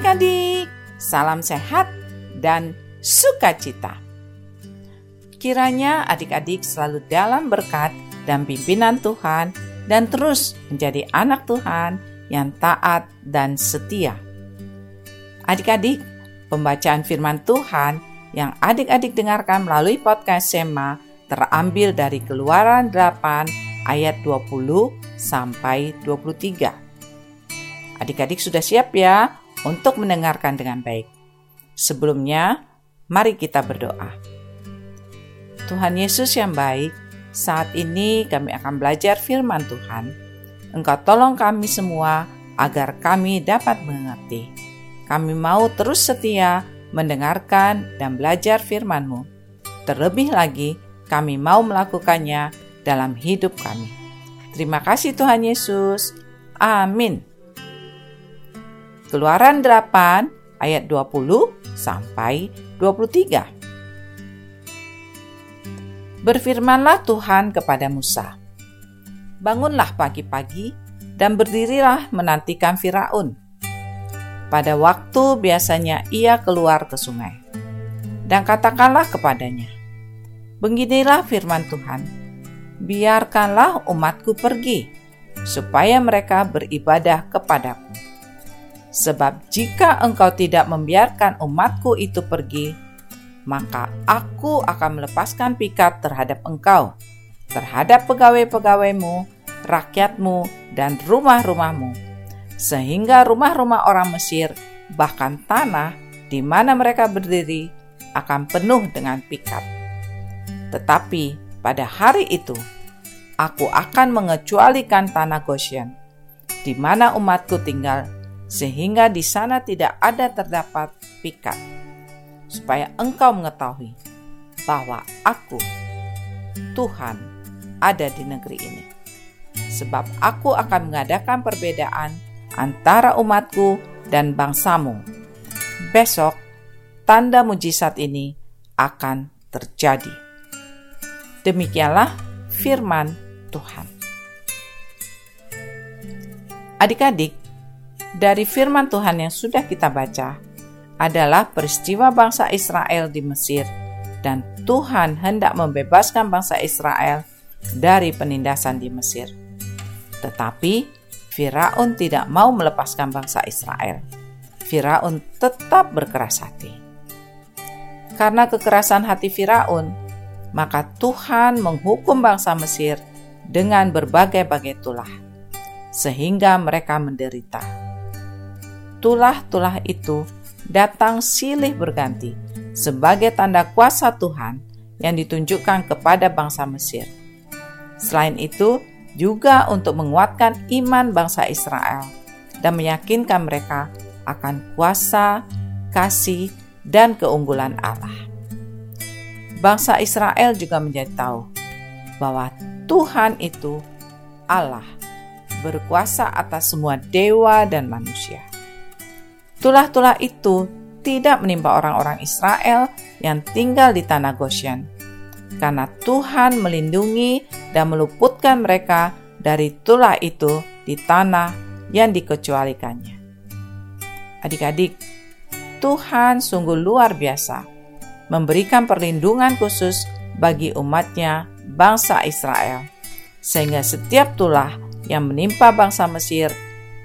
adik-adik, salam sehat dan sukacita. Kiranya adik-adik selalu dalam berkat dan pimpinan Tuhan dan terus menjadi anak Tuhan yang taat dan setia. Adik-adik, pembacaan firman Tuhan yang adik-adik dengarkan melalui podcast Sema terambil dari Keluaran 8 ayat 20 sampai 23. Adik-adik sudah siap ya untuk mendengarkan dengan baik. Sebelumnya, mari kita berdoa. Tuhan Yesus yang baik, saat ini kami akan belajar firman Tuhan. Engkau tolong kami semua agar kami dapat mengerti. Kami mau terus setia mendengarkan dan belajar firman-Mu. Terlebih lagi, kami mau melakukannya dalam hidup kami. Terima kasih Tuhan Yesus. Amin. Keluaran 8 ayat 20 sampai 23. Berfirmanlah Tuhan kepada Musa, Bangunlah pagi-pagi dan berdirilah menantikan Firaun. Pada waktu biasanya ia keluar ke sungai. Dan katakanlah kepadanya, Beginilah firman Tuhan, biarkanlah umatku pergi, supaya mereka beribadah kepadaku. Sebab jika engkau tidak membiarkan umatku itu pergi, maka aku akan melepaskan pikat terhadap engkau, terhadap pegawai-pegawaimu, rakyatmu, dan rumah-rumahmu, sehingga rumah-rumah orang Mesir, bahkan tanah di mana mereka berdiri, akan penuh dengan pikat. Tetapi pada hari itu, aku akan mengecualikan tanah Goshen, di mana umatku tinggal, sehingga di sana tidak ada terdapat pikat supaya engkau mengetahui bahwa aku, Tuhan, ada di negeri ini. Sebab aku akan mengadakan perbedaan antara umatku dan bangsamu. Besok, tanda mujizat ini akan terjadi. Demikianlah firman Tuhan. Adik-adik, dari firman Tuhan yang sudah kita baca, adalah peristiwa bangsa Israel di Mesir, dan Tuhan hendak membebaskan bangsa Israel dari penindasan di Mesir. Tetapi Firaun tidak mau melepaskan bangsa Israel. Firaun tetap berkeras hati. Karena kekerasan hati Firaun, maka Tuhan menghukum bangsa Mesir dengan berbagai-bagai tulah, sehingga mereka menderita. Tulah-tulah itu datang silih berganti sebagai tanda kuasa Tuhan yang ditunjukkan kepada bangsa Mesir. Selain itu, juga untuk menguatkan iman bangsa Israel dan meyakinkan mereka akan kuasa, kasih, dan keunggulan Allah. Bangsa Israel juga menjadi tahu bahwa Tuhan itu Allah, berkuasa atas semua dewa dan manusia. Tulah-tulah itu tidak menimpa orang-orang Israel yang tinggal di tanah Goshen, karena Tuhan melindungi dan meluputkan mereka dari tulah itu di tanah yang dikecualikannya. Adik-adik, Tuhan sungguh luar biasa memberikan perlindungan khusus bagi umatnya bangsa Israel, sehingga setiap tulah yang menimpa bangsa Mesir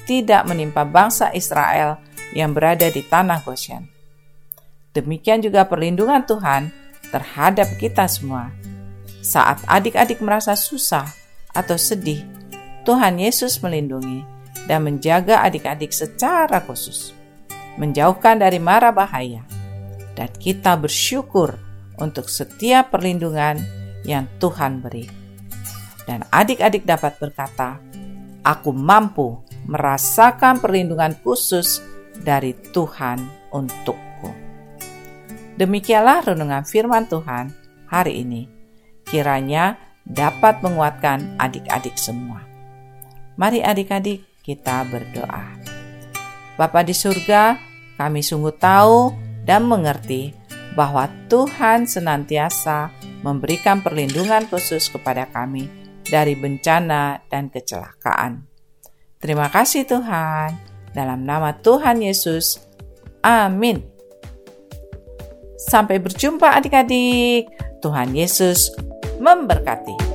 tidak menimpa bangsa Israel yang berada di tanah Goshen. Demikian juga perlindungan Tuhan terhadap kita semua. Saat adik-adik merasa susah atau sedih, Tuhan Yesus melindungi dan menjaga adik-adik secara khusus, menjauhkan dari mara bahaya, dan kita bersyukur untuk setiap perlindungan yang Tuhan beri. Dan adik-adik dapat berkata, "Aku mampu merasakan perlindungan khusus dari Tuhan untukku. Demikianlah renungan firman Tuhan hari ini. Kiranya dapat menguatkan adik-adik semua. Mari adik-adik kita berdoa. Bapa di surga, kami sungguh tahu dan mengerti bahwa Tuhan senantiasa memberikan perlindungan khusus kepada kami dari bencana dan kecelakaan. Terima kasih Tuhan. Dalam nama Tuhan Yesus, Amin. Sampai berjumpa adik-adik. Tuhan Yesus memberkati.